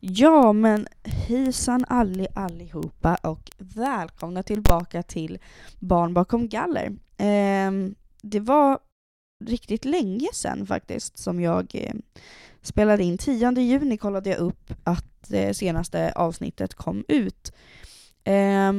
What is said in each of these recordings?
Ja, men hejsan alli allihopa och välkomna tillbaka till Barn bakom galler. Eh, det var riktigt länge sedan faktiskt som jag eh, spelade in. 10 juni kollade jag upp att det senaste avsnittet kom ut. Eh,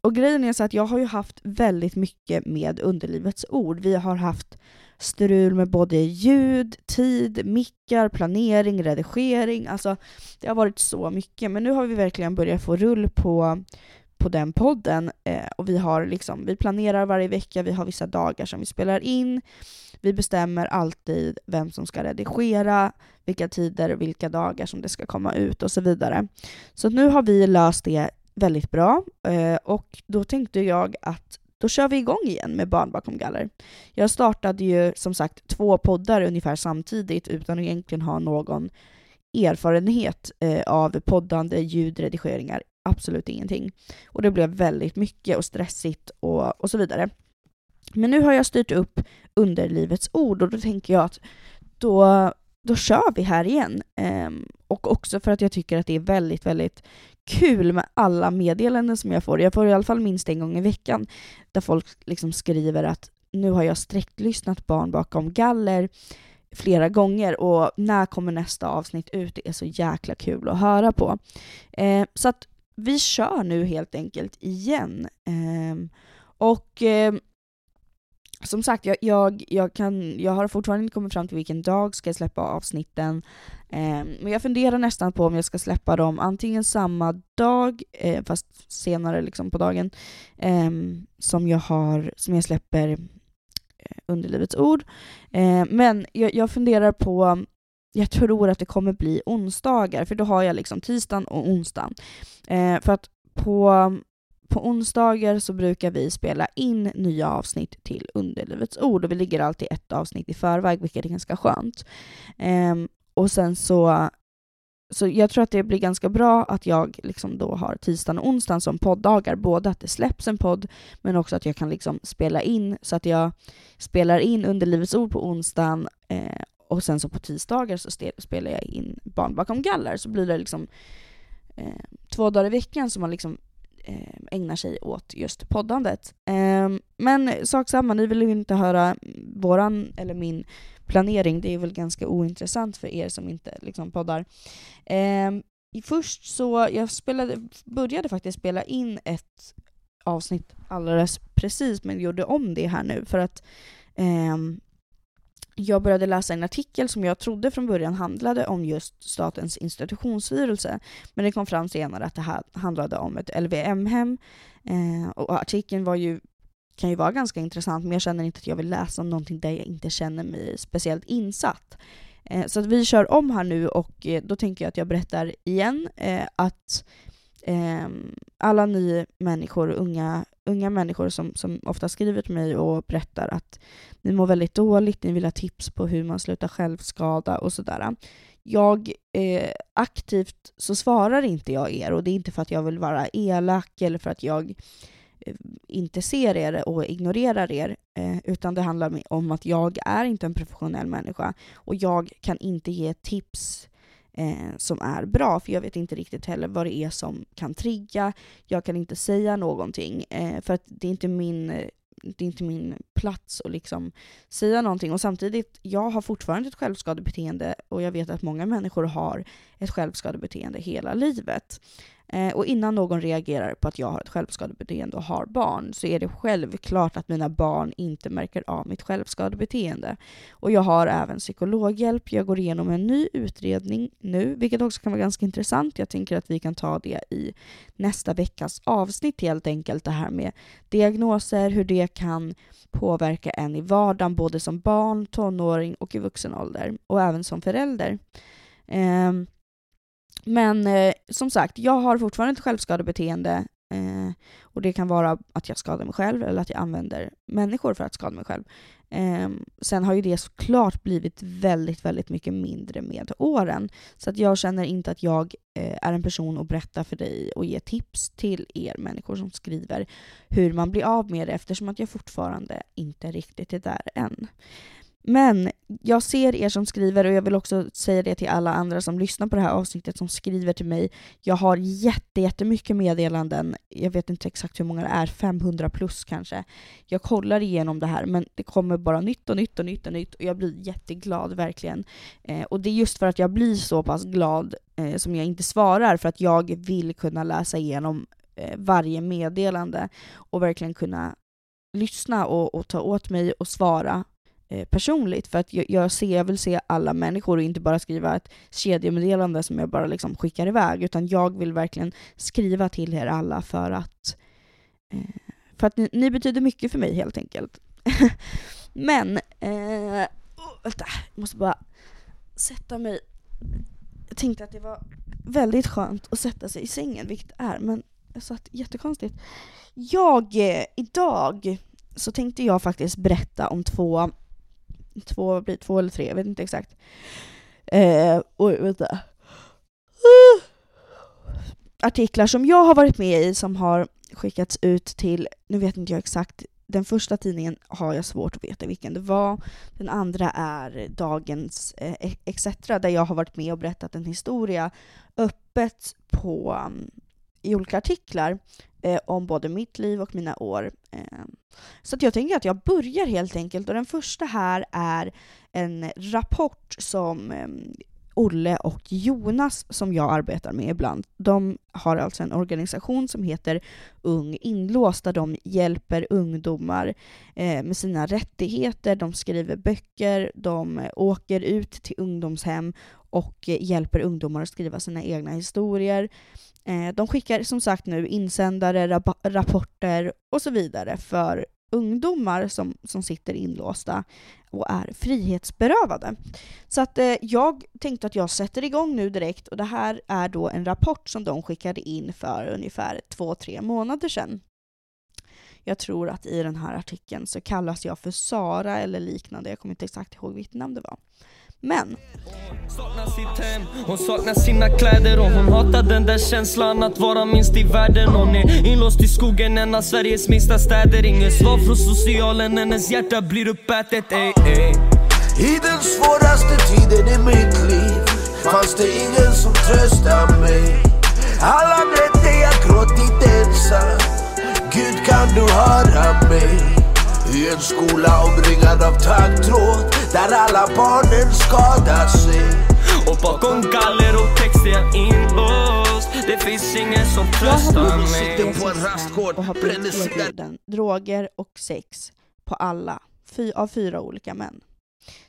och grejen är så att jag har ju haft väldigt mycket med underlivets ord. Vi har haft strul med både ljud, tid, mickar, planering, redigering. Alltså, det har varit så mycket. Men nu har vi verkligen börjat få rull på, på den podden. Eh, och vi, har liksom, vi planerar varje vecka, vi har vissa dagar som vi spelar in. Vi bestämmer alltid vem som ska redigera, vilka tider, vilka dagar som det ska komma ut och så vidare. Så nu har vi löst det väldigt bra. Eh, och då tänkte jag att då kör vi igång igen med Barn bakom galler. Jag startade ju som sagt två poddar ungefär samtidigt utan att egentligen ha någon erfarenhet eh, av poddande, ljudredigeringar, absolut ingenting. Och det blev väldigt mycket och stressigt och, och så vidare. Men nu har jag styrt upp underlivets ord och då tänker jag att då, då kör vi här igen. Eh, och också för att jag tycker att det är väldigt, väldigt kul med alla meddelanden som jag får. Jag får i alla fall minst en gång i veckan där folk liksom skriver att nu har jag sträcklyssnat barn bakom galler flera gånger och när kommer nästa avsnitt ut? Det är så jäkla kul att höra på. Eh, så att vi kör nu helt enkelt igen. Eh, och eh, som sagt, jag, jag, jag, kan, jag har fortfarande inte kommit fram till vilken dag ska jag släppa avsnitten. Eh, men jag funderar nästan på om jag ska släppa dem antingen samma dag, eh, fast senare liksom på dagen, eh, som, jag har, som jag släpper eh, Underlivets ord. Eh, men jag, jag funderar på jag tror att det kommer bli onsdagar, för då har jag liksom tisdagen och onsdagen. Eh, för att på på onsdagar så brukar vi spela in nya avsnitt till Underlivets ord och vi ligger alltid ett avsnitt i förväg, vilket är ganska skönt. Um, och sen så, så jag tror att det blir ganska bra att jag liksom då har tisdagen och onsdagen som poddagar, både att det släpps en podd, men också att jag kan liksom spela in, så att jag spelar in Underlivets ord på onsdagen eh, och sen så på tisdagar så spelar jag in Barn bakom galler, så blir det liksom eh, två dagar i veckan som man liksom Ehm, ägnar sig åt just poddandet. Ehm, men sak samma, ni vill ju inte höra våran eller min planering, det är väl ganska ointressant för er som inte liksom poddar. Ehm, först så, jag spelade, började faktiskt spela in ett avsnitt alldeles precis, men gjorde om det här nu för att um, jag började läsa en artikel som jag trodde från början handlade om just Statens institutionsstyrelse. Men det kom fram senare att det här handlade om ett LVM-hem. Eh, och artikeln var ju, kan ju vara ganska intressant, men jag känner inte att jag vill läsa om någonting där jag inte känner mig speciellt insatt. Eh, så att vi kör om här nu och eh, då tänker jag att jag berättar igen eh, att Ehm, alla ni människor, unga unga människor som, som ofta skriver till mig och berättar att ni mår väldigt dåligt, ni vill ha tips på hur man slutar självskada och sådär. Jag eh, aktivt så svarar inte jag er och det är inte för att jag vill vara elak eller för att jag eh, inte ser er och ignorerar er, eh, utan det handlar om att jag är inte en professionell människa och jag kan inte ge tips eh, som är bra, för jag vet inte riktigt heller vad det är som kan trigga. Jag kan inte säga någonting, eh, för att det är inte min det är inte min plats att liksom säga någonting. Och samtidigt, jag har fortfarande ett självskadebeteende och jag vet att många människor har ett självskadebeteende hela livet. Eh, och innan någon reagerar på att jag har ett självskadebeteende och har barn så är det självklart att mina barn inte märker av mitt självskadebeteende. Och jag har även psykologhjälp. Jag går igenom en ny utredning nu, vilket också kan vara ganska intressant. Jag tänker att vi kan ta det i nästa veckas avsnitt helt enkelt. Det här med diagnoser, hur det kan påverka en i vardagen, både som barn, tonåring och i vuxen ålder. Och även som förälder. Eh, men eh, som sagt, jag har fortfarande ett självskadebeteende eh, och det kan vara att jag skadar mig själv eller att jag använder människor för att skada mig själv. Eh, sen har ju det såklart blivit väldigt, väldigt mycket mindre med åren. Så att jag känner inte att jag eh, är en person att berätta för dig och ge tips till er människor som skriver hur man blir av med det eftersom att jag fortfarande inte riktigt är där än. Men jag ser er som skriver och jag vill också säga det till alla andra som lyssnar på det här avsnittet som skriver till mig. Jag har jätte, jättemycket meddelanden. Jag vet inte exakt hur många det är, 500 plus kanske. Jag kollar igenom det här men det kommer bara nytt och nytt och nytt och nytt och jag blir jätteglad verkligen. Eh, och det är just för att jag blir så pass glad eh, som jag inte svarar för att jag vill kunna läsa igenom eh, varje meddelande och verkligen kunna lyssna och, och ta åt mig och svara Eh, personligt för att jag, jag, ser, jag vill se alla människor och inte bara skriva ett kedjemeddelande som jag bara liksom skickar iväg utan jag vill verkligen skriva till er alla för att eh, för att ni, ni, betyder mycket för mig helt enkelt. Men, eh, oh, vänta, jag måste bara sätta mig. Jag tänkte att det var väldigt skönt att sätta sig i sängen, vilket det är, men jag satt jättekonstigt. Jag, eh, idag så tänkte jag faktiskt berätta om två två, blir två eller tre, jag vet inte exakt. Eh, oj, vänta. Artiklar som jag har varit med i som har skickats ut till, nu vet inte jag exakt, den första tidningen har jag svårt att veta vilken det var. Den andra är Dagens eh, ETC, där jag har varit med och berättat en historia öppet på, um, i olika artiklar eh, om både mitt liv och mina år. Eh. Så att jag tänker att jag börjar helt enkelt och den första här är en rapport som eh, Olle och Jonas som jag arbetar med ibland, de har alltså en organisation som heter Ung inlåst där de hjälper ungdomar eh, med sina rättigheter, de skriver böcker, de åker ut till ungdomshem och eh, hjälper ungdomar att skriva sina egna historier. Eh, de skickar som sagt nu insändare, rapporter och så vidare för ungdomar som, som sitter inlåsta och är frihetsberövade. Så att eh, jag tänkte att jag sätter igång nu direkt och det här är då en rapport som de skickade in för ungefär två, tre månader sedan. Jag tror att i den här artikeln så kallas jag för Sara eller liknande, jag kommer inte exakt ihåg vilket namn det var. Men... Saknar sitt hem, hon saknar sina kläder och hon hatar den där känslan att vara minst i världen. Hon är inlåst i skogen, en av Sveriges minsta städer. Inget svar från socialen, hennes hjärta blir uppätet. Ey, ey. I den svåraste tiden i mitt liv fanns det ingen som tröstade mig. Alla nätter jag gråtit ensam. Gud kan du höra mig i en skola omringad av taggtråd där alla barnen skadar sig Och bakom galler och text är jag inlåst Det finns ingen som tröstar mig på en rastgård och bränner erbjuden droger och sex på alla, fy, av fyra olika män.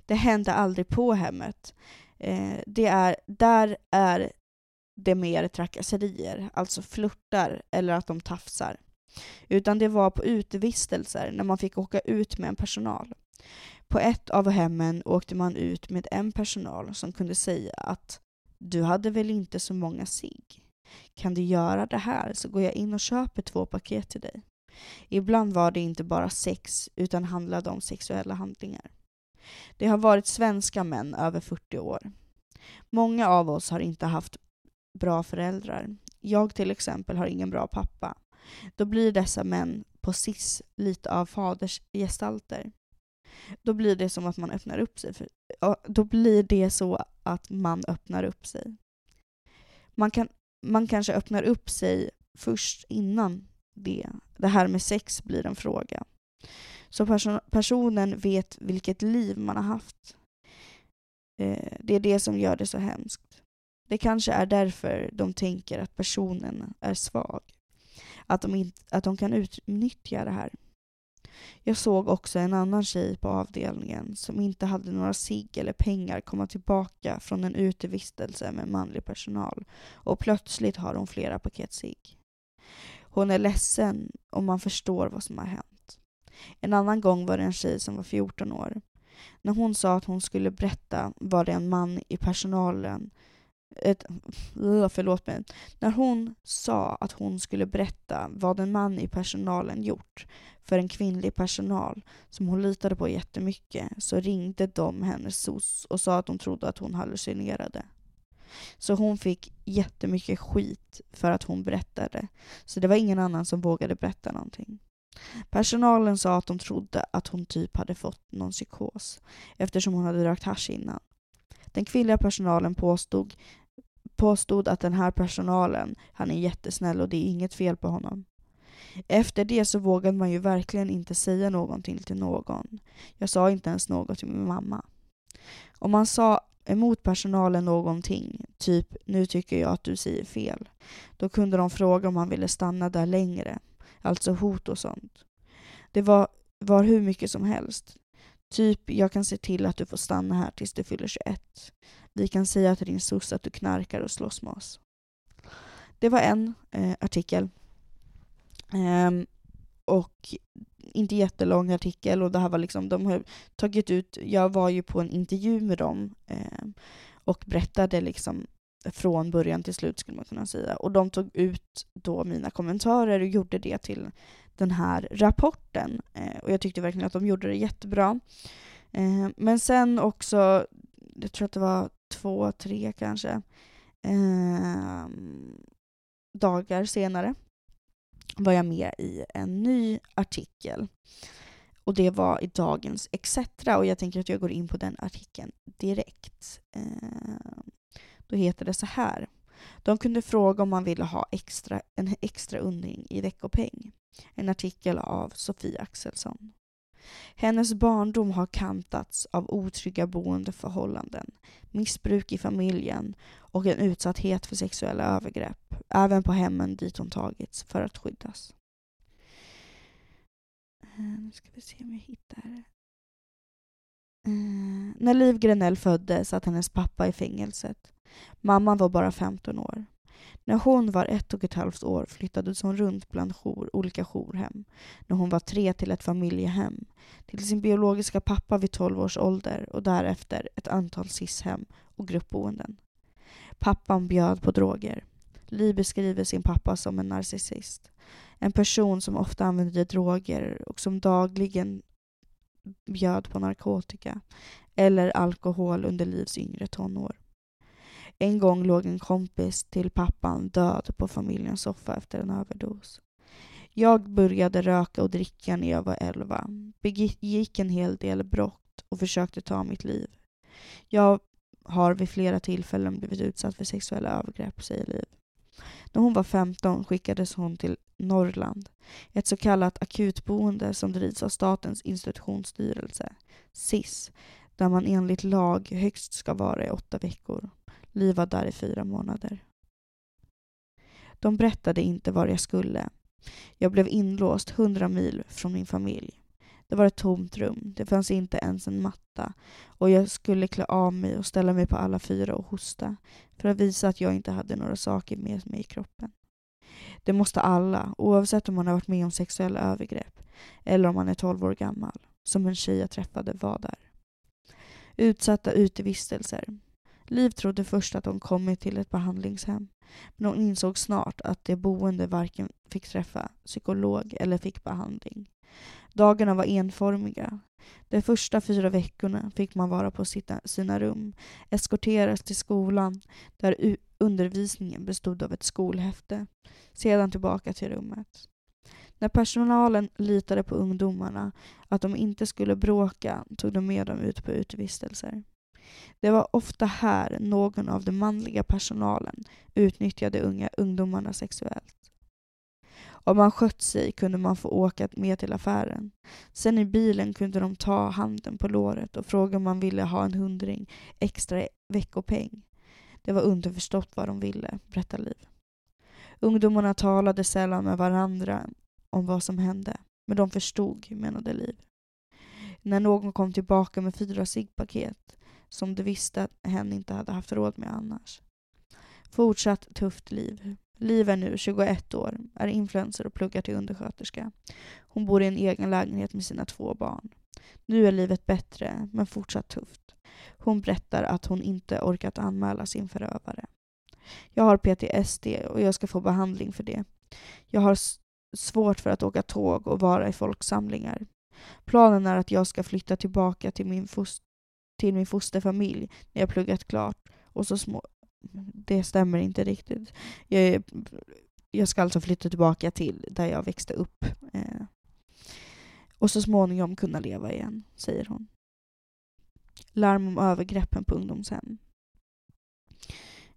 Det hände aldrig på hemmet. Eh, det är, där är det mer trakasserier, alltså flörtar eller att de tafsar. Utan det var på utevistelser när man fick åka ut med en personal. På ett av hemmen åkte man ut med en personal som kunde säga att du hade väl inte så många sig. Kan du göra det här så går jag in och köper två paket till dig. Ibland var det inte bara sex utan handlade om sexuella handlingar. Det har varit svenska män över 40 år. Många av oss har inte haft bra föräldrar. Jag till exempel har ingen bra pappa. Då blir dessa män på SIS lite av fadersgestalter. Då blir det som att man öppnar upp sig. För, då blir det så att man öppnar upp sig. Man, kan, man kanske öppnar upp sig först innan det. Det här med sex blir en fråga. Så person, personen vet vilket liv man har haft. Eh, det är det som gör det så hemskt. Det kanske är därför de tänker att personen är svag att de, inte, att de kan utnyttja det här. Jag såg också en annan tjej på avdelningen som inte hade några sig eller pengar komma tillbaka från en utevistelse med manlig personal och plötsligt har hon flera paket sig. Hon är ledsen och man förstår vad som har hänt. En annan gång var det en tjej som var 14 år. När hon sa att hon skulle berätta var det en man i personalen ett, förlåt mig, när hon sa att hon skulle berätta vad en man i personalen gjort för en kvinnlig personal som hon litade på jättemycket så ringde de hennes SOS och sa att de trodde att hon hallucinerade. Så hon fick jättemycket skit för att hon berättade. Så det var ingen annan som vågade berätta någonting. Personalen sa att de trodde att hon typ hade fått någon psykos eftersom hon hade rökt hasch innan. Den kvinnliga personalen påstod, påstod att den här personalen, han är jättesnäll och det är inget fel på honom. Efter det så vågade man ju verkligen inte säga någonting till någon. Jag sa inte ens något till min mamma. Om man sa emot personalen någonting, typ nu tycker jag att du säger fel, då kunde de fråga om han ville stanna där längre, alltså hot och sånt. Det var, var hur mycket som helst. Typ, jag kan se till att du får stanna här tills du fyller 21. Vi kan säga till din soc att du knarkar och slåss med oss. Det var en eh, artikel. Ehm, och inte jättelång artikel och det här var liksom, de har tagit ut, jag var ju på en intervju med dem eh, och berättade liksom från början till slut skulle man kunna säga. Och de tog ut då mina kommentarer och gjorde det till den här rapporten. Eh, och jag tyckte verkligen att de gjorde det jättebra. Eh, men sen också, jag tror att det var två, tre kanske, eh, dagar senare var jag med i en ny artikel. Och det var i dagens ETC. Och jag tänker att jag går in på den artikeln direkt. Eh, då heter det så här. De kunde fråga om man ville ha extra, en extra undring i veckopeng. En artikel av Sofie Axelsson. Hennes barndom har kantats av otrygga boendeförhållanden, missbruk i familjen och en utsatthet för sexuella övergrepp, även på hemmen dit hon tagits för att skyddas. Eh, nu ska vi se om jag hittar... Eh, när Liv Grenell föddes satt hennes pappa i fängelset. Mamman var bara 15 år. När hon var ett och ett halvt år flyttades hon runt bland jour, olika jourhem. När hon var tre till ett familjehem, till sin biologiska pappa vid 12 års ålder och därefter ett antal sishem och gruppboenden. Pappan bjöd på droger. Li beskriver sin pappa som en narcissist. En person som ofta använde droger och som dagligen bjöd på narkotika eller alkohol under Livs yngre tonår. En gång låg en kompis till pappan död på familjens soffa efter en överdos. Jag började röka och dricka när jag var elva, begick en hel del brott och försökte ta mitt liv. Jag har vid flera tillfällen blivit utsatt för sexuella övergrepp, säger Liv. När hon var 15 skickades hon till Norrland, ett så kallat akutboende som drivs av Statens institutionsstyrelse, SIS, där man enligt lag högst ska vara i åtta veckor. Liv var där i fyra månader. De berättade inte var jag skulle. Jag blev inlåst hundra mil från min familj. Det var ett tomt rum, det fanns inte ens en matta och jag skulle klä av mig och ställa mig på alla fyra och hosta för att visa att jag inte hade några saker med mig i kroppen. Det måste alla, oavsett om man har varit med om sexuella övergrepp eller om man är 12 år gammal, som en tjej jag träffade var där. Utsatta utevistelser, Liv trodde först att hon kommit till ett behandlingshem, men hon insåg snart att de boende varken fick träffa psykolog eller fick behandling. Dagarna var enformiga. De första fyra veckorna fick man vara på sina rum, eskorteras till skolan där undervisningen bestod av ett skolhäfte, sedan tillbaka till rummet. När personalen litade på ungdomarna att de inte skulle bråka tog de med dem ut på utvistelser. Det var ofta här någon av den manliga personalen utnyttjade unga ungdomarna sexuellt. Om man skött sig kunde man få åka med till affären. Sen i bilen kunde de ta handen på låret och fråga om man ville ha en hundring extra veckopeng. Det var underförstått vad de ville, berättar Liv. Ungdomarna talade sällan med varandra om vad som hände, men de förstod, menade Liv. När någon kom tillbaka med fyra ciggpaket som de visste att hen inte hade haft råd med annars. Fortsatt tufft liv. Liv är nu 21 år, är influencer och pluggar till undersköterska. Hon bor i en egen lägenhet med sina två barn. Nu är livet bättre, men fortsatt tufft. Hon berättar att hon inte orkat anmäla sin förövare. Jag har PTSD och jag ska få behandling för det. Jag har svårt för att åka tåg och vara i folksamlingar. Planen är att jag ska flytta tillbaka till min till min fosterfamilj när jag pluggat klart. Och så små... Det stämmer inte riktigt. Jag, jag ska alltså flytta tillbaka till där jag växte upp. Eh, och så småningom kunna leva igen, säger hon. Larm om övergreppen på ungdomshem.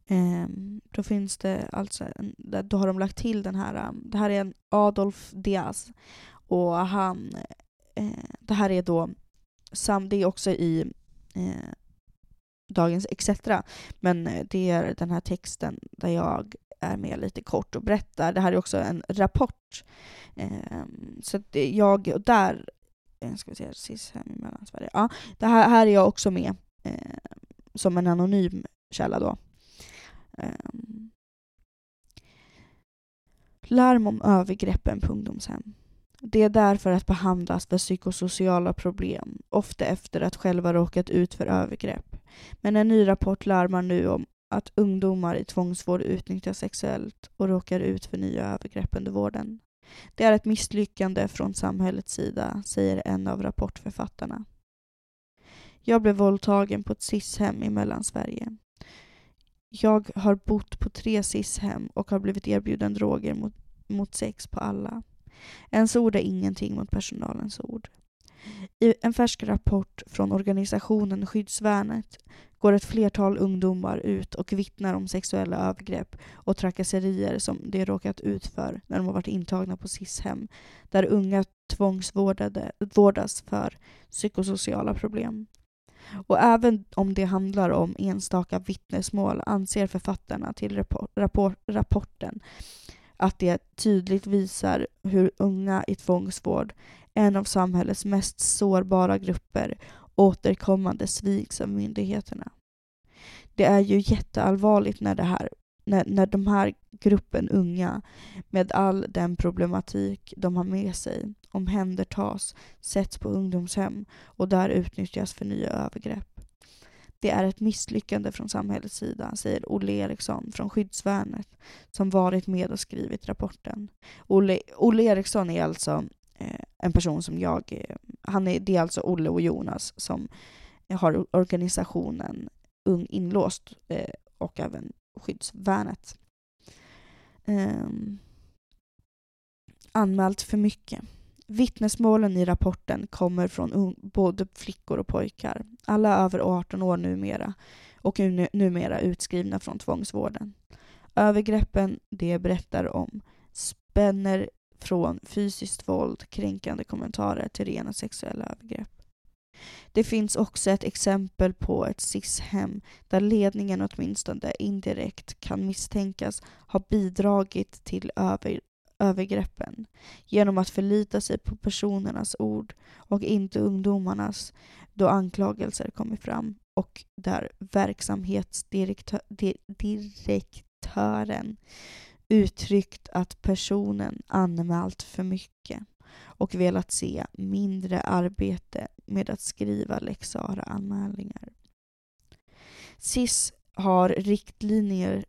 Eh, då finns det alltså, en, då har de lagt till den här, um, det här är en Adolf Diaz och han, eh, det här är då, sam, det är också i eh, dagens ETC, men eh, det är den här texten där jag är med lite kort och berättar. Det här är också en rapport. Eh, så att jag, och där, eh, ska vi se, sist hem i Mellansverige. Ja, det här, här är jag också med eh, som en anonym källa då. Ehm. Larm om övergreppen på ungdomshem. Det är där för att behandlas för psykosociala problem, ofta efter att själva råkat ut för övergrepp. Men en ny rapport larmar nu om att ungdomar i tvångsvård utnyttjas sexuellt och råkar ut för nya övergrepp under vården. Det är ett misslyckande från samhällets sida, säger en av rapportförfattarna. Jag blev våldtagen på ett SIS-hem i Mellansverige. Jag har bott på tre SIS-hem och har blivit erbjuden droger mot, mot sex på alla. Ens ord är ingenting mot personalens ord. I en färsk rapport från organisationen Skyddsvärnet går ett flertal ungdomar ut och vittnar om sexuella övergrepp och trakasserier som de råkat ut för när de har varit intagna på SIS-hem, där unga tvångsvårdas för psykosociala problem. Och även om det handlar om enstaka vittnesmål anser författarna till rapport, rapporten att det tydligt visar hur unga i tvångsvård, en av samhällets mest sårbara grupper, återkommande sviks av myndigheterna. Det är ju jätteallvarligt när, det här, när, när de här gruppen unga med all den problematik de har med sig omhändertas, sätts på ungdomshem och där utnyttjas för nya övergrepp. Det är ett misslyckande från samhällets sida, säger Olle Eriksson från Skyddsvärnet som varit med och skrivit rapporten. Olle, Olle Eriksson är alltså eh, en person som jag... Eh, han är, det är alltså Olle och Jonas som har organisationen Ung Inlåst eh, och även Skyddsvärnet. Ehm, anmält för mycket. Vittnesmålen i rapporten kommer från både flickor och pojkar, alla över 18 år numera och numera utskrivna från tvångsvården. Övergreppen de berättar om spänner från fysiskt våld, kränkande kommentarer till rena sexuella övergrepp. Det finns också ett exempel på ett SIS-hem där ledningen åtminstone indirekt kan misstänkas ha bidragit till över övergreppen genom att förlita sig på personernas ord och inte ungdomarnas då anklagelser kommit fram och där verksamhetsdirektören uttryckt att personen anmält för mycket och velat se mindre arbete med att skriva lex anmälningar SIS har riktlinjer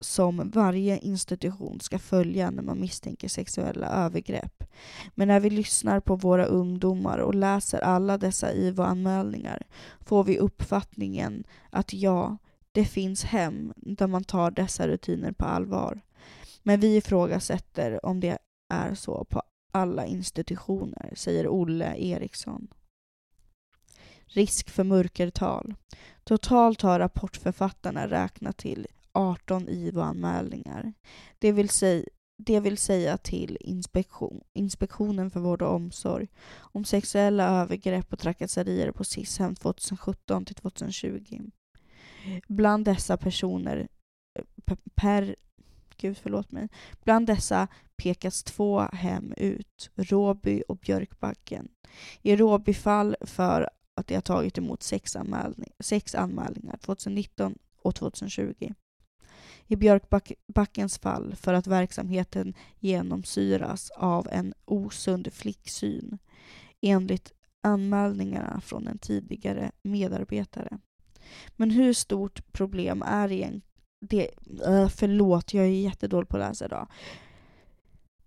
som varje institution ska följa när man misstänker sexuella övergrepp. Men när vi lyssnar på våra ungdomar och läser alla dessa IVO-anmälningar får vi uppfattningen att ja, det finns hem där man tar dessa rutiner på allvar. Men vi ifrågasätter om det är så på alla institutioner, säger Olle Eriksson. Risk för mörkertal. Totalt har rapportförfattarna räknat till 18 IVO-anmälningar. Det vill säga det vill säga till inspektion, Inspektionen för vård och omsorg om sexuella övergrepp och trakasserier på SIS-hem 2017 till 2020. Bland dessa personer eh, per, gud förlåt mig, bland dessa pekas två hem ut, Råby och Björkbacken. I Råby fall för att de har tagit emot sex, anmälning, sex anmälningar 2019 och 2020 i Björkbackens fall för att verksamheten genomsyras av en osund flicksyn enligt anmälningarna från en tidigare medarbetare. Men hur stort problem är egentligen det, eh, förlåt, jag är jättedålig på att läsa idag.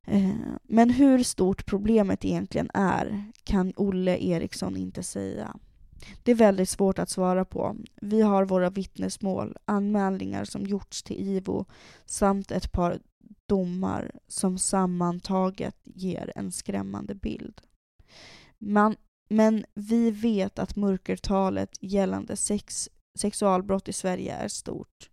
Eh, men hur stort problemet egentligen är kan Olle Eriksson inte säga. Det är väldigt svårt att svara på. Vi har våra vittnesmål, anmälningar som gjorts till IVO samt ett par domar som sammantaget ger en skrämmande bild. Man, men vi vet att mörkertalet gällande sex, sexualbrott i Sverige är stort.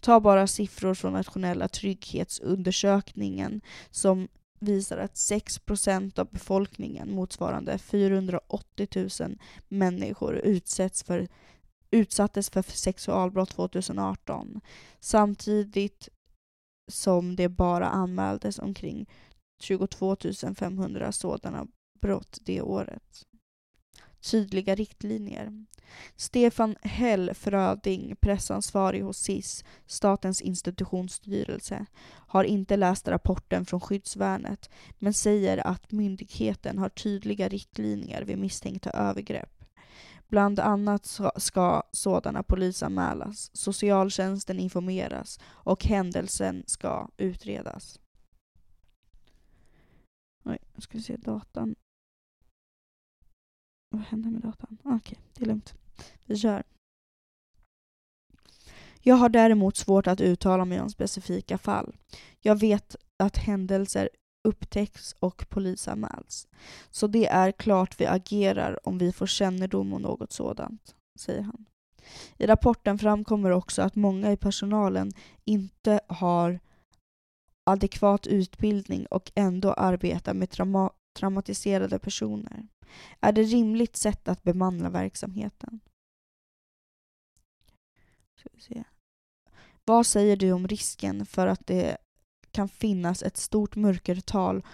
Ta bara siffror från nationella trygghetsundersökningen som visar att 6 procent av befolkningen, motsvarande 480 000 människor, utsätts för, utsattes för sexualbrott 2018. Samtidigt som det bara anmäldes omkring 22 500 sådana brott det året. Tydliga riktlinjer. Stefan Hell Fröding, pressansvarig hos SIS, Statens institutionsstyrelse, har inte läst rapporten från skyddsvärnet men säger att myndigheten har tydliga riktlinjer vid misstänkta övergrepp. Bland annat ska sådana polisanmälas, socialtjänsten informeras och händelsen ska utredas. Oj, ska vi se datan. Vad händer med datan? Okej, okay, det är lugnt. Vi kör. Jag har däremot svårt att uttala mig om specifika fall. Jag vet att händelser upptäcks och polisanmäls. Så det är klart vi agerar om vi får kännedom om något sådant, säger han. I rapporten framkommer också att många i personalen inte har adekvat utbildning och ändå arbetar med trauma traumatiserade personer. Är det rimligt sätt att bemanna verksamheten? Ska vi se. Vad säger du om risken för att det kan finnas ett stort mörkertal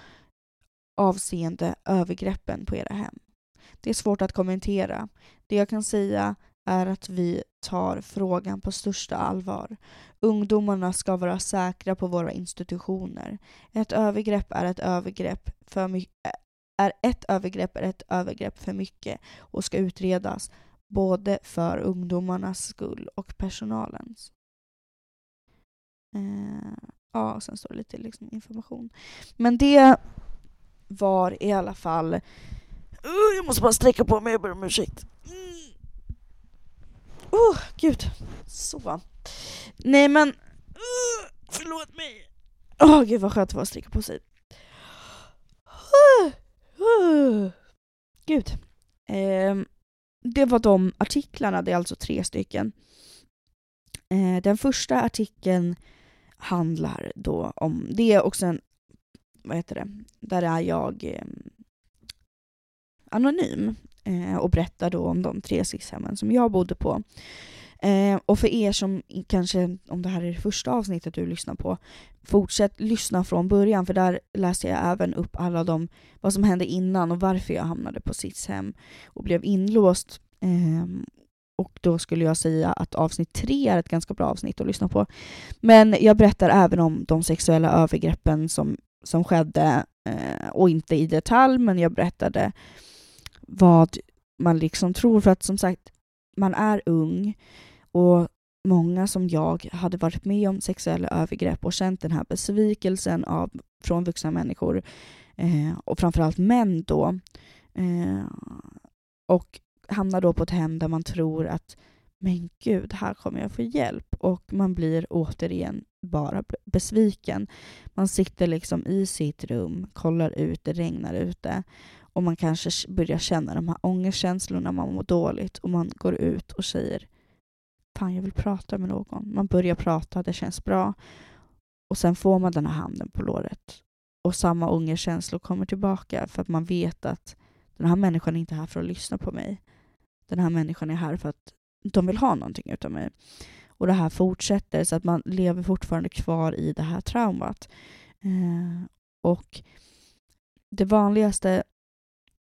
avseende övergreppen på era hem? Det är svårt att kommentera. Det jag kan säga är att vi tar frågan på största allvar. Ungdomarna ska vara säkra på våra institutioner. Ett övergrepp är ett övergrepp för mycket är ett övergrepp är ett övergrepp för mycket och ska utredas både för ungdomarnas skull och personalens. Eh, ja, sen står det lite liksom information. Men det var i alla fall... Uh, jag måste bara sträcka på mig, jag ber om ursäkt. Mm. Oh, gud. Så. Nej men... Uh, förlåt mig. Åh oh, gud vad skönt det var att sträcka på sig. Uh. Gud. Eh, det var de artiklarna, det är alltså tre stycken. Eh, den första artikeln handlar då om, det är också en, vad heter det, där är jag eh, anonym eh, och berättar då om de tre SIS-hemmen som jag bodde på. Eh, och för er som kanske, om det här är det första avsnittet du lyssnar på, fortsätt lyssna från början för där läser jag även upp alla de, vad som hände innan och varför jag hamnade på SIS-hem och blev inlåst. Eh, och då skulle jag säga att avsnitt tre är ett ganska bra avsnitt att lyssna på. Men jag berättar även om de sexuella övergreppen som, som skedde, eh, och inte i detalj, men jag berättade vad man liksom tror, för att som sagt, man är ung, och många som jag hade varit med om sexuella övergrepp och känt den här besvikelsen av, från vuxna människor, eh, och framförallt män då, eh, och hamnar då på ett hem där man tror att men gud, här kommer jag få hjälp. Och man blir återigen bara besviken. Man sitter liksom i sitt rum, kollar ut, det regnar ute och man kanske börjar känna de här ångestkänslorna, man mår dåligt och man går ut och säger fan jag vill prata med någon. Man börjar prata, det känns bra. Och sen får man den här handen på låret. Och samma ångestkänslor kommer tillbaka för att man vet att den här människan är inte här för att lyssna på mig. Den här människan är här för att de vill ha någonting utav mig. Och det här fortsätter så att man lever fortfarande kvar i det här traumat. Eh, och det vanligaste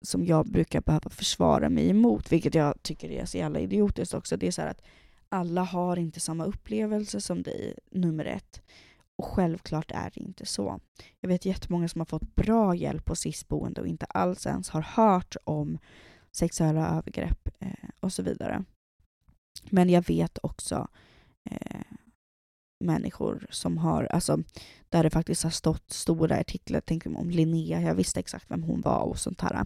som jag brukar behöva försvara mig emot, vilket jag tycker är så jävla idiotiskt också, det är så att alla har inte samma upplevelse som dig, nummer ett. Och självklart är det inte så. Jag vet jättemånga som har fått bra hjälp på SIS-boende och inte alls ens har hört om sexuella övergrepp eh, och så vidare. Men jag vet också eh, människor som har, alltså där det faktiskt har stått stora artiklar, tänk om Linnea, jag visste exakt vem hon var och sånt här.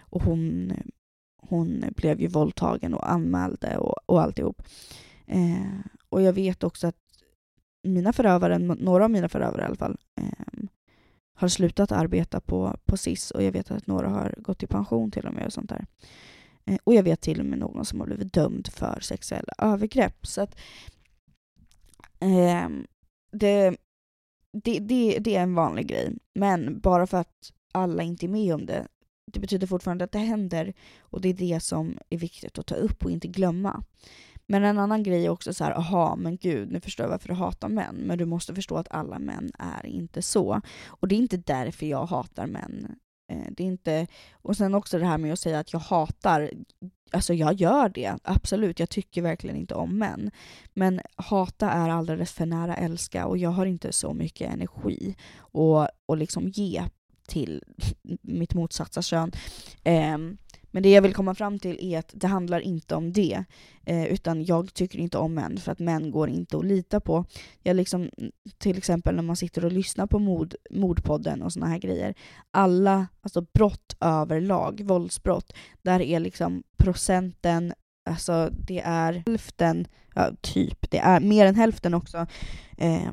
Och hon, hon blev ju våldtagen och anmälde och, och alltihop. Eh, och jag vet också att mina förövare, några av mina förövare i alla fall, eh, har slutat arbeta på, på SIS och jag vet att några har gått i pension till och med och sånt där. Eh, och jag vet till och med någon som har blivit dömd för sexuella övergrepp. Så att eh, det, det, det, det är en vanlig grej. Men bara för att alla inte är med om det, det betyder fortfarande att det händer och det är det som är viktigt att ta upp och inte glömma. Men en annan grej är också så här, aha, men gud, nu förstår jag varför du hatar män. Men du måste förstå att alla män är inte så. Och det är inte därför jag hatar män. Eh, det är inte, och sen också det här med att säga att jag hatar, alltså jag gör det, absolut, jag tycker verkligen inte om män. Men hata är alldeles för nära älska och jag har inte så mycket energi och, och liksom ge till mitt motsatta kön. Um, men det jag vill komma fram till är att det handlar inte om det, eh, utan jag tycker inte om män för att män går inte att lita på. Jag liksom, till exempel när man sitter och lyssnar på mod, mordpodden och såna här grejer, alla alltså brott överlag, våldsbrott, där är liksom procenten Alltså det är hälften, ja, typ, det är mer än hälften också, eh,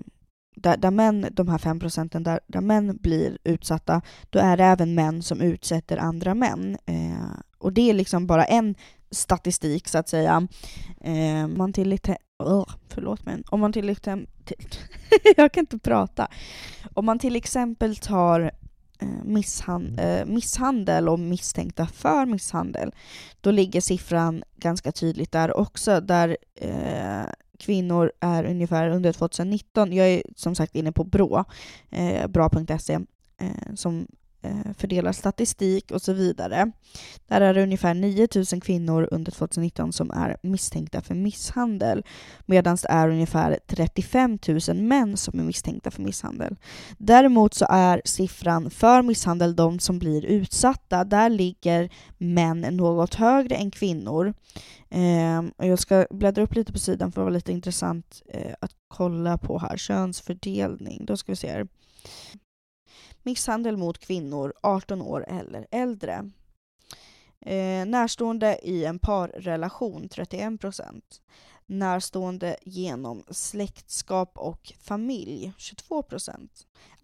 där, där män, de här fem procenten, där, där män blir utsatta, då är det även män som utsätter andra män. Eh, och det är liksom bara en statistik så att säga. Eh, man till oh, förlåt men om man till exempel, jag kan inte prata. Om man till exempel tar eh, misshand, eh, misshandel och misstänkta för misshandel, då ligger siffran ganska tydligt där också, där eh, kvinnor är ungefär under 2019, jag är som sagt inne på BRÅ, eh, bra.se, eh, som Eh, fördelar statistik och så vidare. Där är det ungefär 9000 kvinnor under 2019 som är misstänkta för misshandel, medan det är ungefär 35 000 män som är misstänkta för misshandel. Däremot så är siffran för misshandel de som blir utsatta, där ligger män något högre än kvinnor. Eh, jag ska bläddra upp lite på sidan för att vara lite intressant eh, att kolla på här. Könsfördelning, då ska vi se här. Misshandel mot kvinnor 18 år eller äldre. Eh, närstående i en parrelation 31%. Närstående genom släktskap och familj 22%.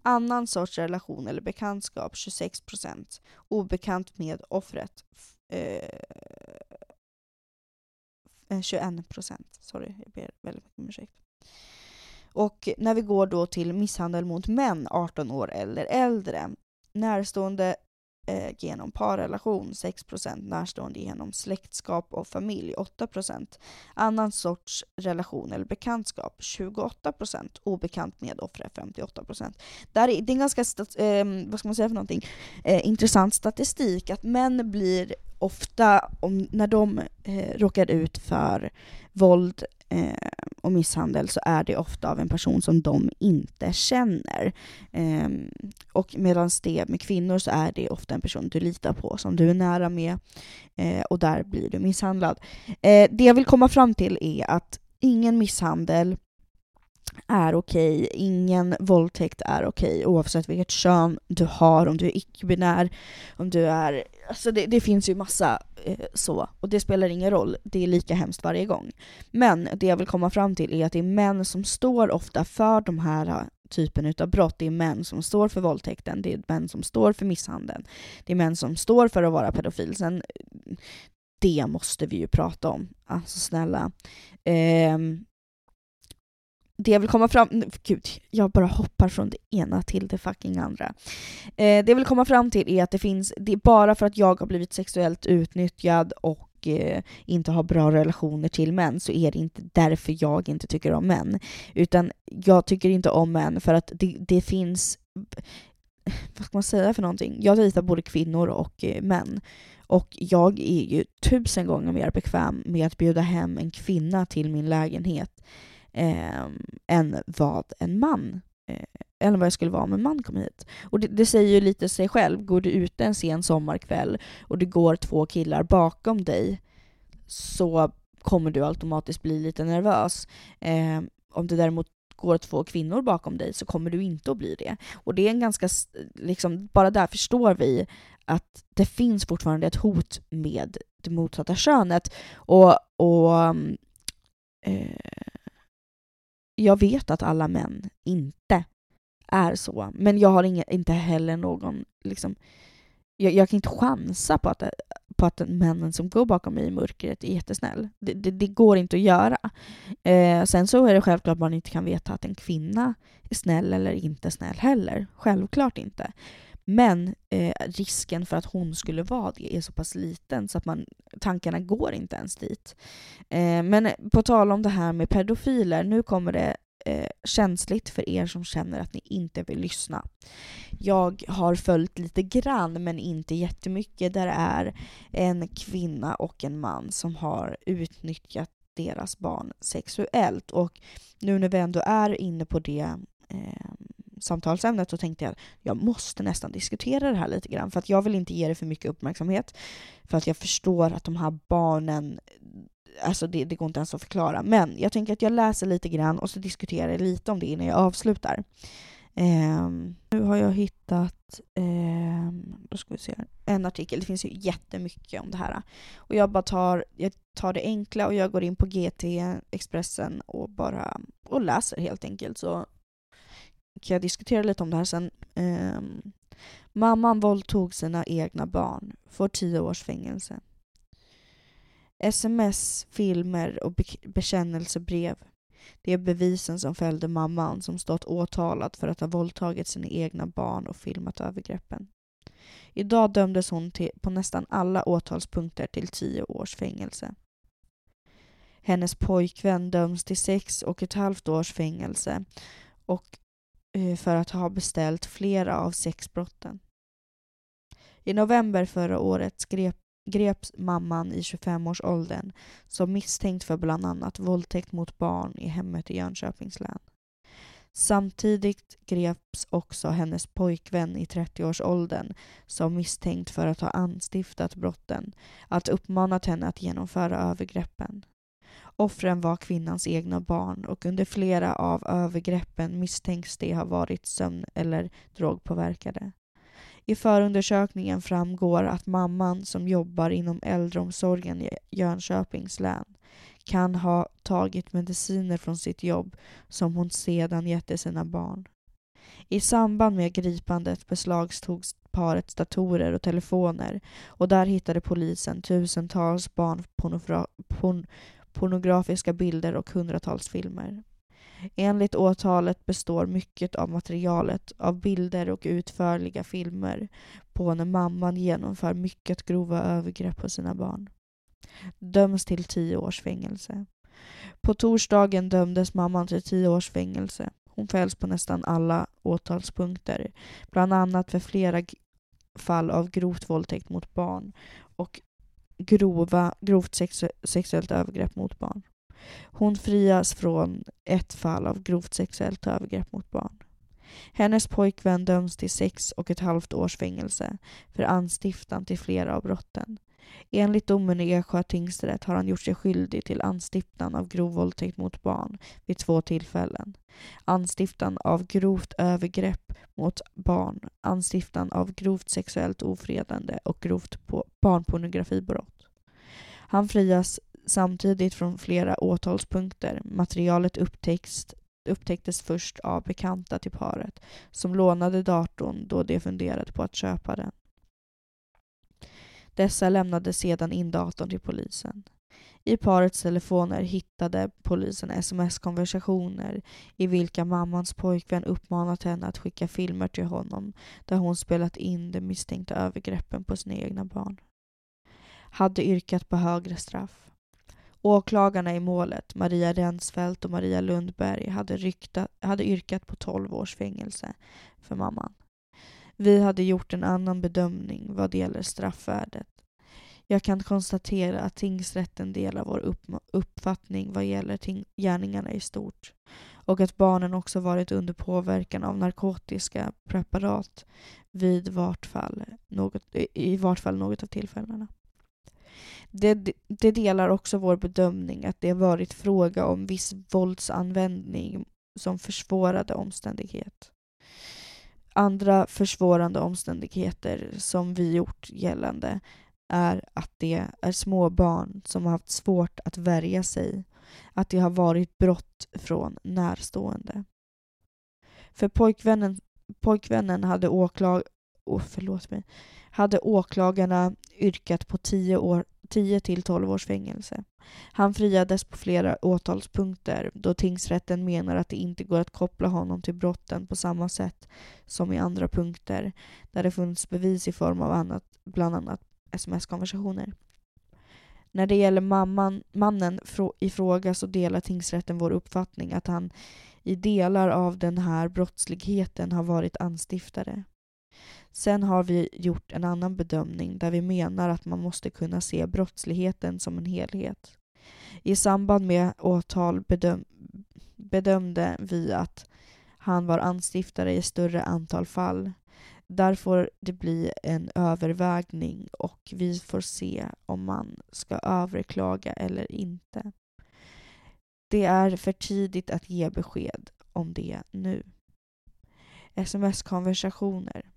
Annan sorts relation eller bekantskap 26%. Obekant med offret eh, 21%. Eh, Sorry, jag ber väldigt mycket om ursäkt. Och när vi går då till misshandel mot män 18 år eller äldre, närstående eh, genom parrelation 6%, närstående genom släktskap och familj 8%, annan sorts relation eller bekantskap 28%, obekant med offer 58%. Där är, det är en ganska, eh, vad ska man säga för någonting, eh, intressant statistik att män blir ofta, om, när de eh, råkar ut för våld Eh, och misshandel så är det ofta av en person som de inte känner. Eh, och medan det med kvinnor så är det ofta en person du litar på, som du är nära med, eh, och där blir du misshandlad. Eh, det jag vill komma fram till är att ingen misshandel är okej, okay. ingen våldtäkt är okej okay, oavsett vilket kön du har, om du är icke-binär, om du är... Alltså det, det finns ju massa eh, så, och det spelar ingen roll, det är lika hemskt varje gång. Men det jag vill komma fram till är att det är män som står ofta för de här eh, typen av brott. Det är män som står för våldtäkten, det är män som står för misshandeln, det är män som står för att vara pedofil. Sen, eh, det måste vi ju prata om, alltså snälla. Eh, det jag vill komma fram Gud, jag bara hoppar från det ena till det fucking andra. Eh, det jag vill komma fram till är att det finns, det är bara för att jag har blivit sexuellt utnyttjad och eh, inte har bra relationer till män så är det inte därför jag inte tycker om män. Utan jag tycker inte om män för att det, det finns, vad ska man säga för någonting? Jag dejtar både kvinnor och eh, män. Och jag är ju tusen gånger mer bekväm med att bjuda hem en kvinna till min lägenhet eh, än vad en man eh, eller vad jag skulle vara om en man kom hit. Och det, det, säger ju lite sig själv, går du ute en sen sommarkväll och det går två killar bakom dig så kommer du automatiskt bli lite nervös. Eh, om det däremot går två kvinnor bakom dig så kommer du inte att bli det. Och det är en ganska, liksom, bara där förstår vi att det finns fortfarande ett hot med det motsatta könet. Och, och ehm, eh, jag vet att alla män inte är så. Men jag har inga, inte heller någon... Liksom, jag, jag kan inte chansa på att, på att männen som går bakom mig i mörkret är jättesnäll. Det, det, det går inte att göra. Eh, sen så är det självklart att man inte kan veta att en kvinna är snäll eller inte snäll heller. Självklart inte. Men eh, risken för att hon skulle vara det är så pass liten så att man, tankarna går inte ens dit. Eh, men på tal om det här med pedofiler, nu kommer det eh, känsligt för er som känner att ni inte vill lyssna. Jag har följt lite grann, men inte jättemycket, där det är en kvinna och en man som har utnyttjat deras barn sexuellt. Och nu när vi ändå är inne på det eh, samtalsämnet så tänkte jag att jag måste nästan diskutera det här lite grann för att jag vill inte ge det för mycket uppmärksamhet. För att jag förstår att de här barnen, alltså det, det går inte ens att förklara. Men jag tänker att jag läser lite grann och så diskuterar jag lite om det innan jag avslutar. Eh, nu har jag hittat eh, då ska vi se en artikel, det finns ju jättemycket om det här. Och jag bara tar, jag tar det enkla och jag går in på GT, Expressen och bara och läser helt enkelt. Så kan jag diskutera lite om det här sen. Um, mamman våldtog sina egna barn, får tio års fängelse. Sms, filmer och be bekännelsebrev. Det är bevisen som fällde mamman som stått åtalad för att ha våldtagit sina egna barn och filmat övergreppen. Idag dömdes hon till, på nästan alla åtalspunkter till tio års fängelse. Hennes pojkvän döms till sex och ett halvt års fängelse och Eh, för att ha beställt flera av sexbrotten. I november förra året grep, greps mamman i 25-årsåldern som misstänkt för bland annat våldtäkt mot barn i hemmet i Jönköpings län. Samtidigt greps också hennes pojkvän i 30-årsåldern som misstänkt för att ha anstiftat brotten, att uppmanat henne att genomföra övergreppen. Offren var kvinnans egna barn och under flera av övergreppen misstänks de ha varit sömn eller drogpåverkade. I förundersökningen framgår att mamman som jobbar inom äldreomsorgen i Jönköpings län kan ha tagit mediciner från sitt jobb som hon sedan gett till sina barn. I samband med gripandet beslagtogs parets datorer och telefoner och där hittade polisen tusentals barnpornografi pornografiska bilder och hundratals filmer. Enligt åtalet består mycket av materialet av bilder och utförliga filmer på när mamman genomför mycket grova övergrepp på sina barn. Döms till tio års fängelse. På torsdagen dömdes mamman till tio års fängelse. Hon fälls på nästan alla åtalspunkter, bland annat för flera fall av grovt våldtäkt mot barn och grova, grovt sexu sexuellt övergrepp mot barn. Hon frias från ett fall av grovt sexuellt övergrepp mot barn. Hennes pojkvän döms till sex och ett halvt års fängelse för anstiftan till flera av brotten. Enligt domen i Eksjö tingsrätt har han gjort sig skyldig till anstiftan av grov våldtäkt mot barn vid två tillfällen. Anstiftan av grovt övergrepp mot barn, anstiftan av grovt sexuellt ofredande och grovt barnpornografibrott. Han frias samtidigt från flera åtalspunkter. Materialet upptäcks, upptäcktes först av bekanta till paret som lånade datorn då de funderade på att köpa den. Dessa lämnade sedan in datorn till polisen. I parets telefoner hittade polisen sms-konversationer i vilka mammans pojkvän uppmanat henne att skicka filmer till honom där hon spelat in de misstänkta övergreppen på sina egna barn. Hade yrkat på högre straff. Åklagarna i målet, Maria Rensfeldt och Maria Lundberg, hade, rykta, hade yrkat på 12 års fängelse för mamman. Vi hade gjort en annan bedömning vad gäller straffvärdet. Jag kan konstatera att tingsrätten delar vår upp uppfattning vad gäller gärningarna i stort och att barnen också varit under påverkan av narkotiska preparat vid vart fall något, i vart fall något av tillfällena. Det, det delar också vår bedömning att det varit fråga om viss våldsanvändning som försvårade omständighet andra försvårande omständigheter som vi gjort gällande är att det är små barn som har haft svårt att värja sig, att det har varit brott från närstående. För pojkvännen, pojkvännen hade, åklag, oh, förlåt mig, hade åklagarna yrkat på 10 år 10 till 12 års fängelse. Han friades på flera åtalspunkter då tingsrätten menar att det inte går att koppla honom till brotten på samma sätt som i andra punkter där det funnits bevis i form av annat, bland annat sms-konversationer. När det gäller mamman, mannen i fråga så delar tingsrätten vår uppfattning att han i delar av den här brottsligheten har varit anstiftare. Sen har vi gjort en annan bedömning där vi menar att man måste kunna se brottsligheten som en helhet. I samband med åtal bedöm bedömde vi att han var anstiftare i större antal fall. Där får det bli en övervägning och vi får se om man ska överklaga eller inte. Det är för tidigt att ge besked om det nu. Sms-konversationer.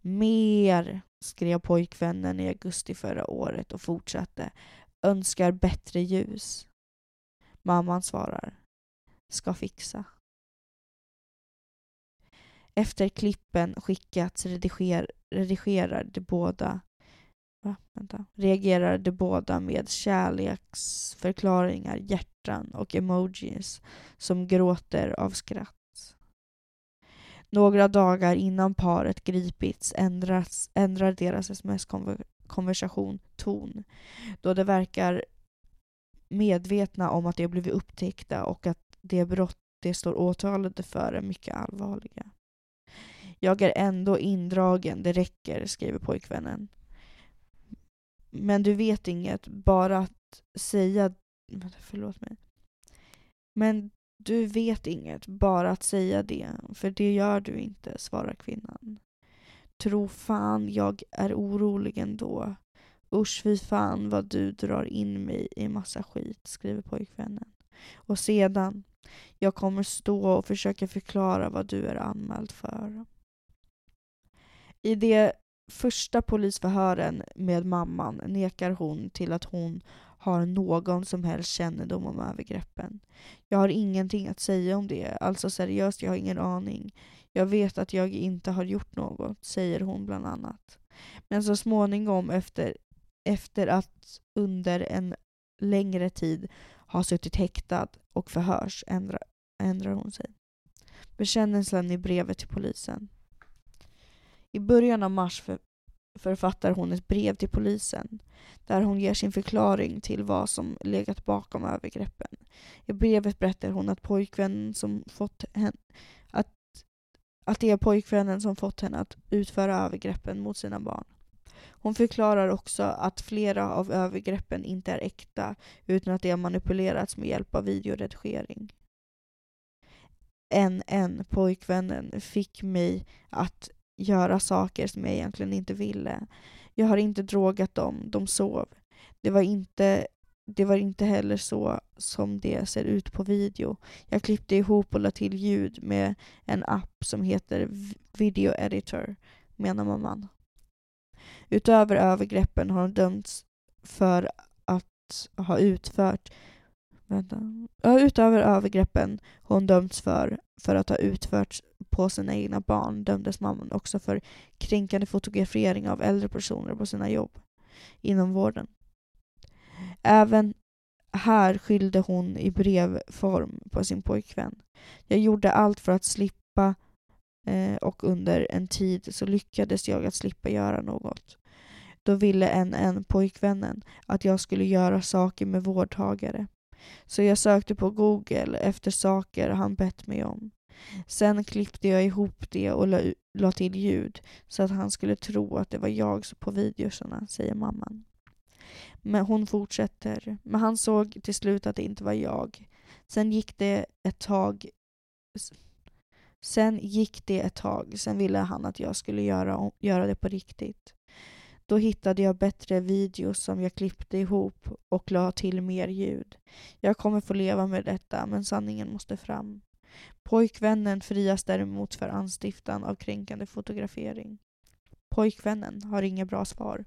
Mer, skrev pojkvännen i augusti förra året och fortsatte. Önskar bättre ljus. Mamman svarar. Ska fixa. Efter klippen skickats rediger, redigerar de båda Va? Vänta. reagerar de båda med kärleksförklaringar, hjärtan och emojis som gråter av skratt. Några dagar innan paret gripits ändras, ändrar deras sms-konversation ton då de verkar medvetna om att de blivit upptäckta och att det brott de står åtalade för är mycket allvarliga. Jag är ändå indragen, det räcker, skriver pojkvännen. Men du vet inget, bara att säga... Förlåt mig. Men du vet inget, bara att säga det, för det gör du inte, svarar kvinnan. Tro fan jag är orolig ändå. Usch fy fan vad du drar in mig i massa skit, skriver pojkvännen. Och sedan, jag kommer stå och försöka förklara vad du är anmäld för. I de första polisförhören med mamman nekar hon till att hon har någon som helst kännedom om övergreppen. Jag har ingenting att säga om det, alltså seriöst, jag har ingen aning. Jag vet att jag inte har gjort något, säger hon bland annat. Men så småningom efter, efter att under en längre tid ha suttit häktad och förhörs ändrar, ändrar hon sig. Bekännelsen i brevet till polisen. I början av mars för, författar hon ett brev till polisen där hon ger sin förklaring till vad som legat bakom övergreppen. I brevet berättar hon att pojkvännen som fått henne, att, att det är pojkvännen som fått henne att utföra övergreppen mot sina barn. Hon förklarar också att flera av övergreppen inte är äkta utan att de har manipulerats med hjälp av videoredigering. En, en, pojkvännen, fick mig att göra saker som jag egentligen inte ville. Jag har inte drogat dem, de sov. Det var inte, det var inte heller så som det ser ut på video. Jag klippte ihop och la till ljud med en app som heter Video Editor, menar mamman. Utöver övergreppen har hon dömts för att ha utfört Vänta. utöver övergreppen hon dömts för, för att ha utfört på sina egna barn dömdes mamman också för kränkande fotografering av äldre personer på sina jobb inom vården. Även här skyllde hon i brevform på sin pojkvän. Jag gjorde allt för att slippa eh, och under en tid så lyckades jag att slippa göra något. Då ville en, en pojkvännen att jag skulle göra saker med vårdtagare. Så jag sökte på Google efter saker han bett mig om. Sen klippte jag ihop det och la, la till ljud så att han skulle tro att det var jag på videorna, säger mamman. Men hon fortsätter. Men han såg till slut att det inte var jag. Sen gick det ett tag Sen gick det ett tag, sen ville han att jag skulle göra, göra det på riktigt. Då hittade jag bättre videos som jag klippte ihop och la till mer ljud. Jag kommer få leva med detta, men sanningen måste fram. Pojkvännen frias däremot för anstiftan av kränkande fotografering. Pojkvännen har inga bra svar.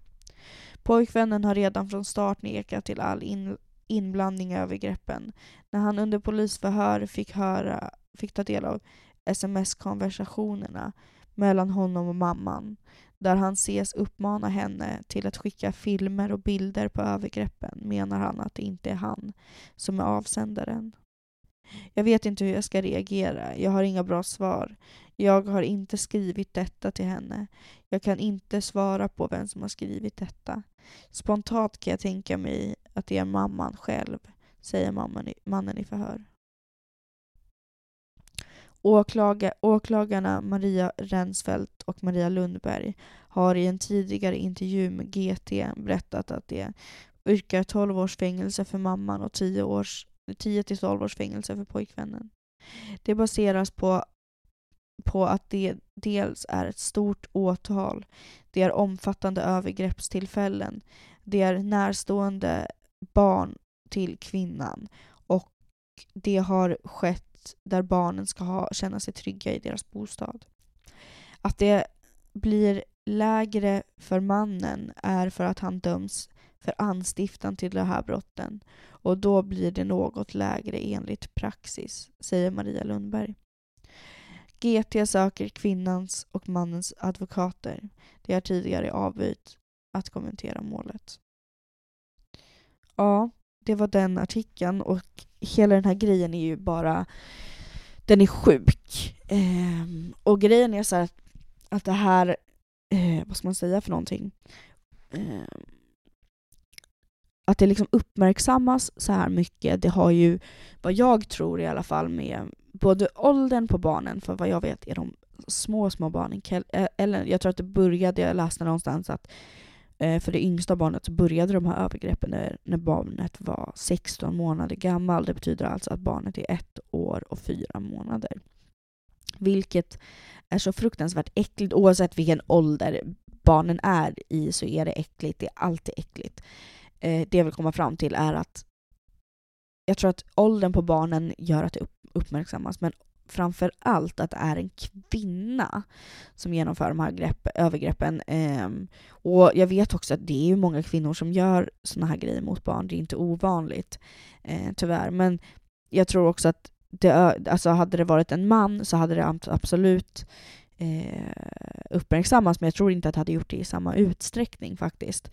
Pojkvännen har redan från start nekat till all in inblandning i övergreppen. När han under polisförhör fick, höra, fick ta del av sms-konversationerna mellan honom och mamman där han ses uppmana henne till att skicka filmer och bilder på övergreppen menar han att det inte är han som är avsändaren. Jag vet inte hur jag ska reagera. Jag har inga bra svar. Jag har inte skrivit detta till henne. Jag kan inte svara på vem som har skrivit detta. Spontant kan jag tänka mig att det är mamman själv, säger mannen i förhör. Åklaga, åklagarna Maria Rensfeldt och Maria Lundberg har i en tidigare intervju med GT berättat att de yrkar 12 års fängelse för mamman och 10 års 10 till 12 års fängelse för pojkvännen. Det baseras på, på att det dels är ett stort åtal, det är omfattande övergreppstillfällen, det är närstående barn till kvinnan och det har skett där barnen ska ha, känna sig trygga i deras bostad. Att det blir lägre för mannen är för att han döms för anstiftan till de här brotten och då blir det något lägre enligt praxis, säger Maria Lundberg. GT söker kvinnans och mannens advokater. De har tidigare avböjt att kommentera målet. Ja, det var den artikeln och hela den här grejen är ju bara... Den är sjuk. Eh, och grejen är så att, att det här... Eh, vad ska man säga för någonting? Eh, att det liksom uppmärksammas så här mycket, det har ju, vad jag tror i alla fall, med både åldern på barnen, för vad jag vet är de små, små barnen, eh, eller jag tror att det började, jag läste någonstans att Eh, för det yngsta barnet så började de här övergreppen när, när barnet var 16 månader gammal. Det betyder alltså att barnet är ett år och fyra månader. Vilket är så fruktansvärt äckligt oavsett vilken ålder barnen är i så är det äckligt, det är alltid äckligt eh, det jag vill komma fram till är att jag tror att åldern på barnen gör att det uppmärksammas, men framför allt att det är en kvinna som genomför de här grepp, övergreppen. Um, och jag vet också att det är många kvinnor som gör såna här grejer mot barn, det är inte ovanligt, uh, tyvärr. Men jag tror också att det, alltså hade det varit en man så hade det absolut uh, uppmärksammats, men jag tror inte att det hade gjort det i samma utsträckning faktiskt.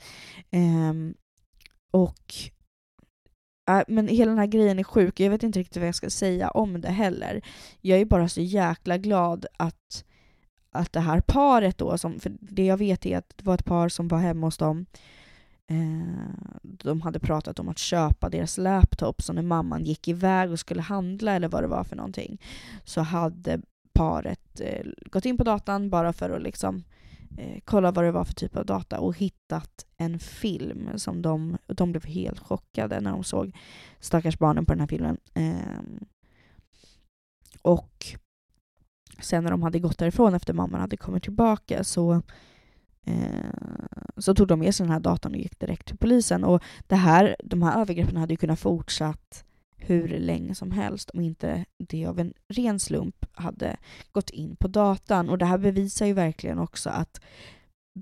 Um, och äh, men hela den här grejen är sjuk, jag vet inte riktigt vad jag ska säga om det heller. Jag är bara så jäkla glad att, att det här paret då, som, för det jag vet är att det var ett par som var hemma hos dem, eh, de hade pratat om att köpa deras laptop, så när mamman gick iväg och skulle handla eller vad det var för någonting, så hade paret eh, gått in på datan bara för att liksom eh, kollat vad det var för typ av data och hittat en film som de, de blev helt chockade när de såg stackars barnen på den här filmen. Eh, och sen när de hade gått därifrån efter mamman hade kommit tillbaka så eh, så tog de med sig den här datorn och gick direkt till polisen. Och det här, de här övergreppen hade ju kunnat fortsatt hur länge som helst om inte det av en ren slump hade gått in på datan. Och det här bevisar ju verkligen också att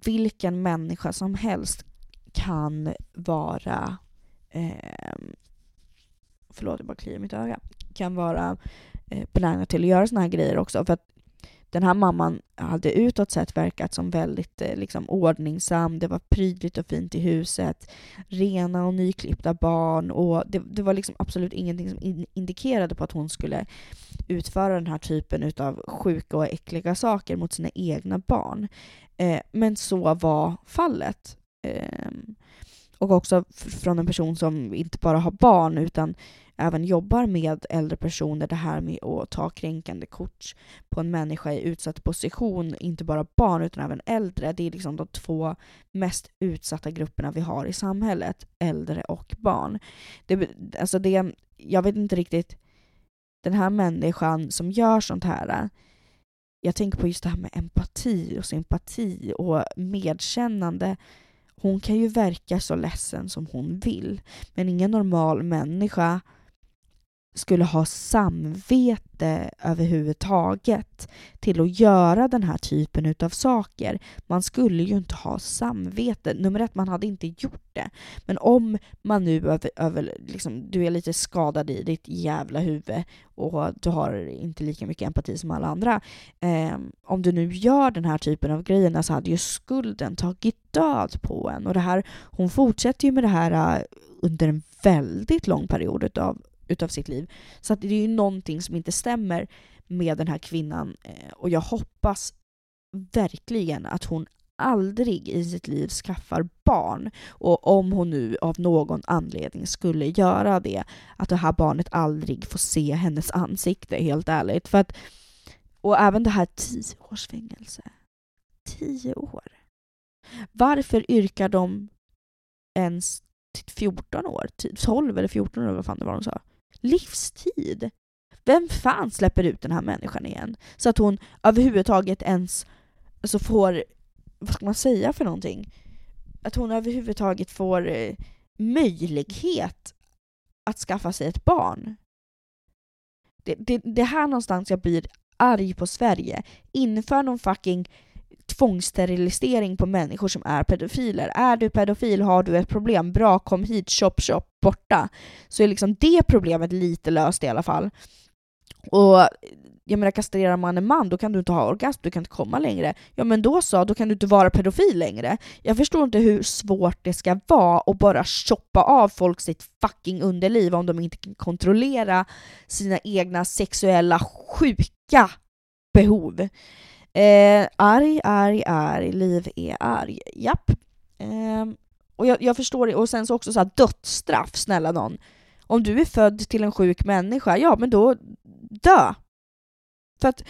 vilken människa som helst kan vara eh, förlåt, jag bara kliar mitt öga, kan vara eh, benägna till att göra såna här grejer också. För att den här mamman hade utåt sett verkat som väldigt eh, liksom, ordningsam, det var prydligt och fint i huset, rena och nyklippta barn och det, det var liksom absolut ingenting som in, indikerade på att hon skulle utföra den här typen av sjuka och äckliga saker mot sina egna barn. Eh, men så var fallet. Eh, och också från en person som inte bara har barn utan även jobbar med äldre personer, det här med att ta kränkande kort på en människa i utsatt position, inte bara barn utan även äldre. Det är liksom de två mest utsatta grupperna vi har i samhället, äldre och barn. Det, alltså det, jag vet inte riktigt, den här människan som gör sånt här, jag tänker på just det här med empati och sympati och medkännande hon kan ju verka så ledsen som hon vill, men ingen normal människa skulle ha samvete överhuvudtaget till att göra den här typen utav saker. Man skulle ju inte ha samvete. Nummer ett, man hade inte gjort det. Men om man nu över, över, liksom, du är lite skadad i ditt jävla huvud och du har inte lika mycket empati som alla andra. Eh, om du nu gör den här typen av grejerna så hade ju skulden tagit död på en. Och det här, hon fortsätter ju med det här äh, under en väldigt lång period utav utav sitt liv. Så att det är ju någonting som inte stämmer med den här kvinnan eh, och jag hoppas verkligen att hon aldrig i sitt liv skaffar barn. Och om hon nu av någon anledning skulle göra det, att det här barnet aldrig får se hennes ansikte, helt ärligt. För att, och även det här tio års fängelse. Tio år. Varför yrkar de ens till 14 år? Typ 12 eller 14 år, vad fan det var de sa. Livstid! Vem fan släpper ut den här människan igen? Så att hon överhuvudtaget ens alltså får, vad ska man säga för någonting? Att hon överhuvudtaget får eh, möjlighet att skaffa sig ett barn. Det, det, det här någonstans jag blir arg på Sverige. Inför någon fucking tvångssterilisering på människor som är pedofiler. Är du pedofil har du ett problem, bra kom hit, chop chop, borta. Så är liksom det problemet lite löst i alla fall. Och jag menar kastrerar man en man då kan du inte ha orgasm, du kan inte komma längre. Ja men då så, då kan du inte vara pedofil längre. Jag förstår inte hur svårt det ska vara att bara choppa av folk sitt fucking underliv om de inte kan kontrollera sina egna sexuella sjuka behov. Eh, arg, arg, arg, liv är arg. Japp. Eh, och jag, jag, förstår det. Och sen så också så här, dödsstraff, snälla någon. Om du är född till en sjuk människa, ja men då dö. För att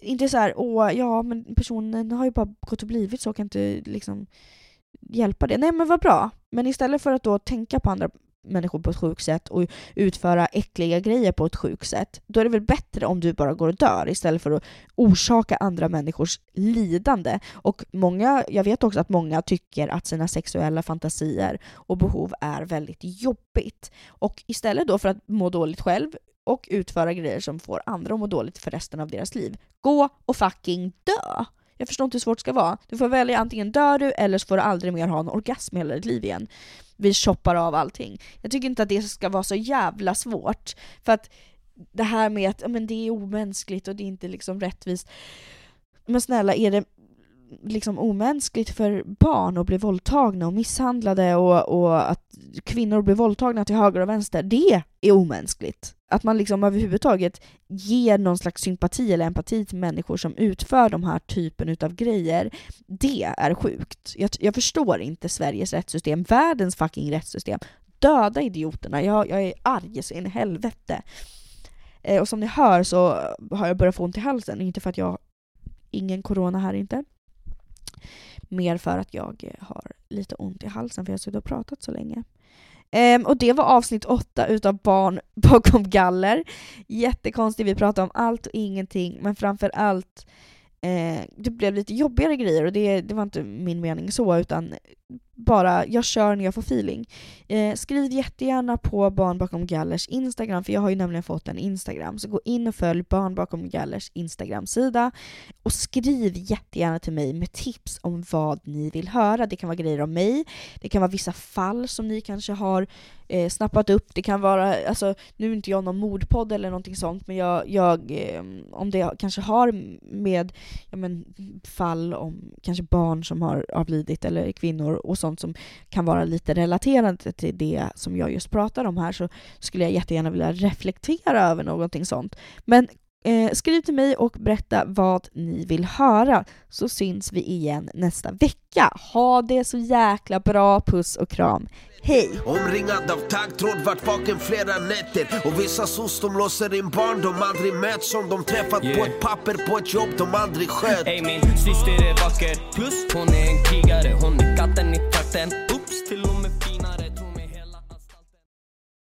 inte så här, åh, ja men personen har ju bara gått och blivit så, kan inte liksom hjälpa det. Nej men vad bra. Men istället för att då tänka på andra människor på ett sjukt sätt och utföra äckliga grejer på ett sjukt sätt, då är det väl bättre om du bara går och dör istället för att orsaka andra människors lidande. Och många, jag vet också att många tycker att sina sexuella fantasier och behov är väldigt jobbigt. Och istället då för att må dåligt själv och utföra grejer som får andra att må dåligt för resten av deras liv, gå och fucking dö! Jag förstår inte hur svårt det ska vara. Du får välja antingen dör du eller så får du aldrig mer ha en orgasm i hela ditt liv igen. Vi choppar av allting. Jag tycker inte att det ska vara så jävla svårt. För att det här med att men det är omänskligt och det är inte liksom rättvist. Men snälla, är det liksom omänskligt för barn att bli våldtagna och misshandlade och, och att kvinnor blir våldtagna till höger och vänster, det är omänskligt. Att man liksom överhuvudtaget ger någon slags sympati eller empati till människor som utför de här typen av grejer, det är sjukt. Jag, jag förstår inte Sveriges rättssystem, världens fucking rättssystem. Döda idioterna, jag, jag är arg så in i helvete. Eh, och som ni hör så har jag börjat få ont i halsen, inte för att jag ingen corona här inte. Mer för att jag eh, har lite ont i halsen för jag har suttit och pratat så länge. Um, och det var avsnitt åtta utav Barn bakom galler. Jättekonstigt, vi pratade om allt och ingenting, men framför allt eh, det blev lite jobbigare grejer och det, det var inte min mening så, utan bara jag kör när jag får feeling. Eh, skriv jättegärna på Barn bakom Gallers Instagram, för jag har ju nämligen fått en Instagram. Så gå in och följ Barn bakom Gallers Instagram-sida och skriv jättegärna till mig med tips om vad ni vill höra. Det kan vara grejer om mig, det kan vara vissa fall som ni kanske har eh, snappat upp. Det kan vara, alltså nu är inte jag någon mordpodd eller någonting sånt, men jag, jag eh, om det kanske har med ja, men, fall om kanske barn som har avlidit eller kvinnor och sånt som kan vara lite relaterande till det som jag just pratar om här så skulle jag jättegärna vilja reflektera över någonting sånt. Men Eh, skriv till mig och berätta vad ni vill höra så syns vi igen nästa vecka. Ha det så jäkla bra, puss och kram. Hej! Omringad av taggtråd, vart vaken flera nätter och vissa soc de låser in barn de aldrig mött som de träffat yeah. på ett papper på ett jobb de aldrig skött. Ey min syster är vacker, plus hon är en krigare, hon är katten i trakten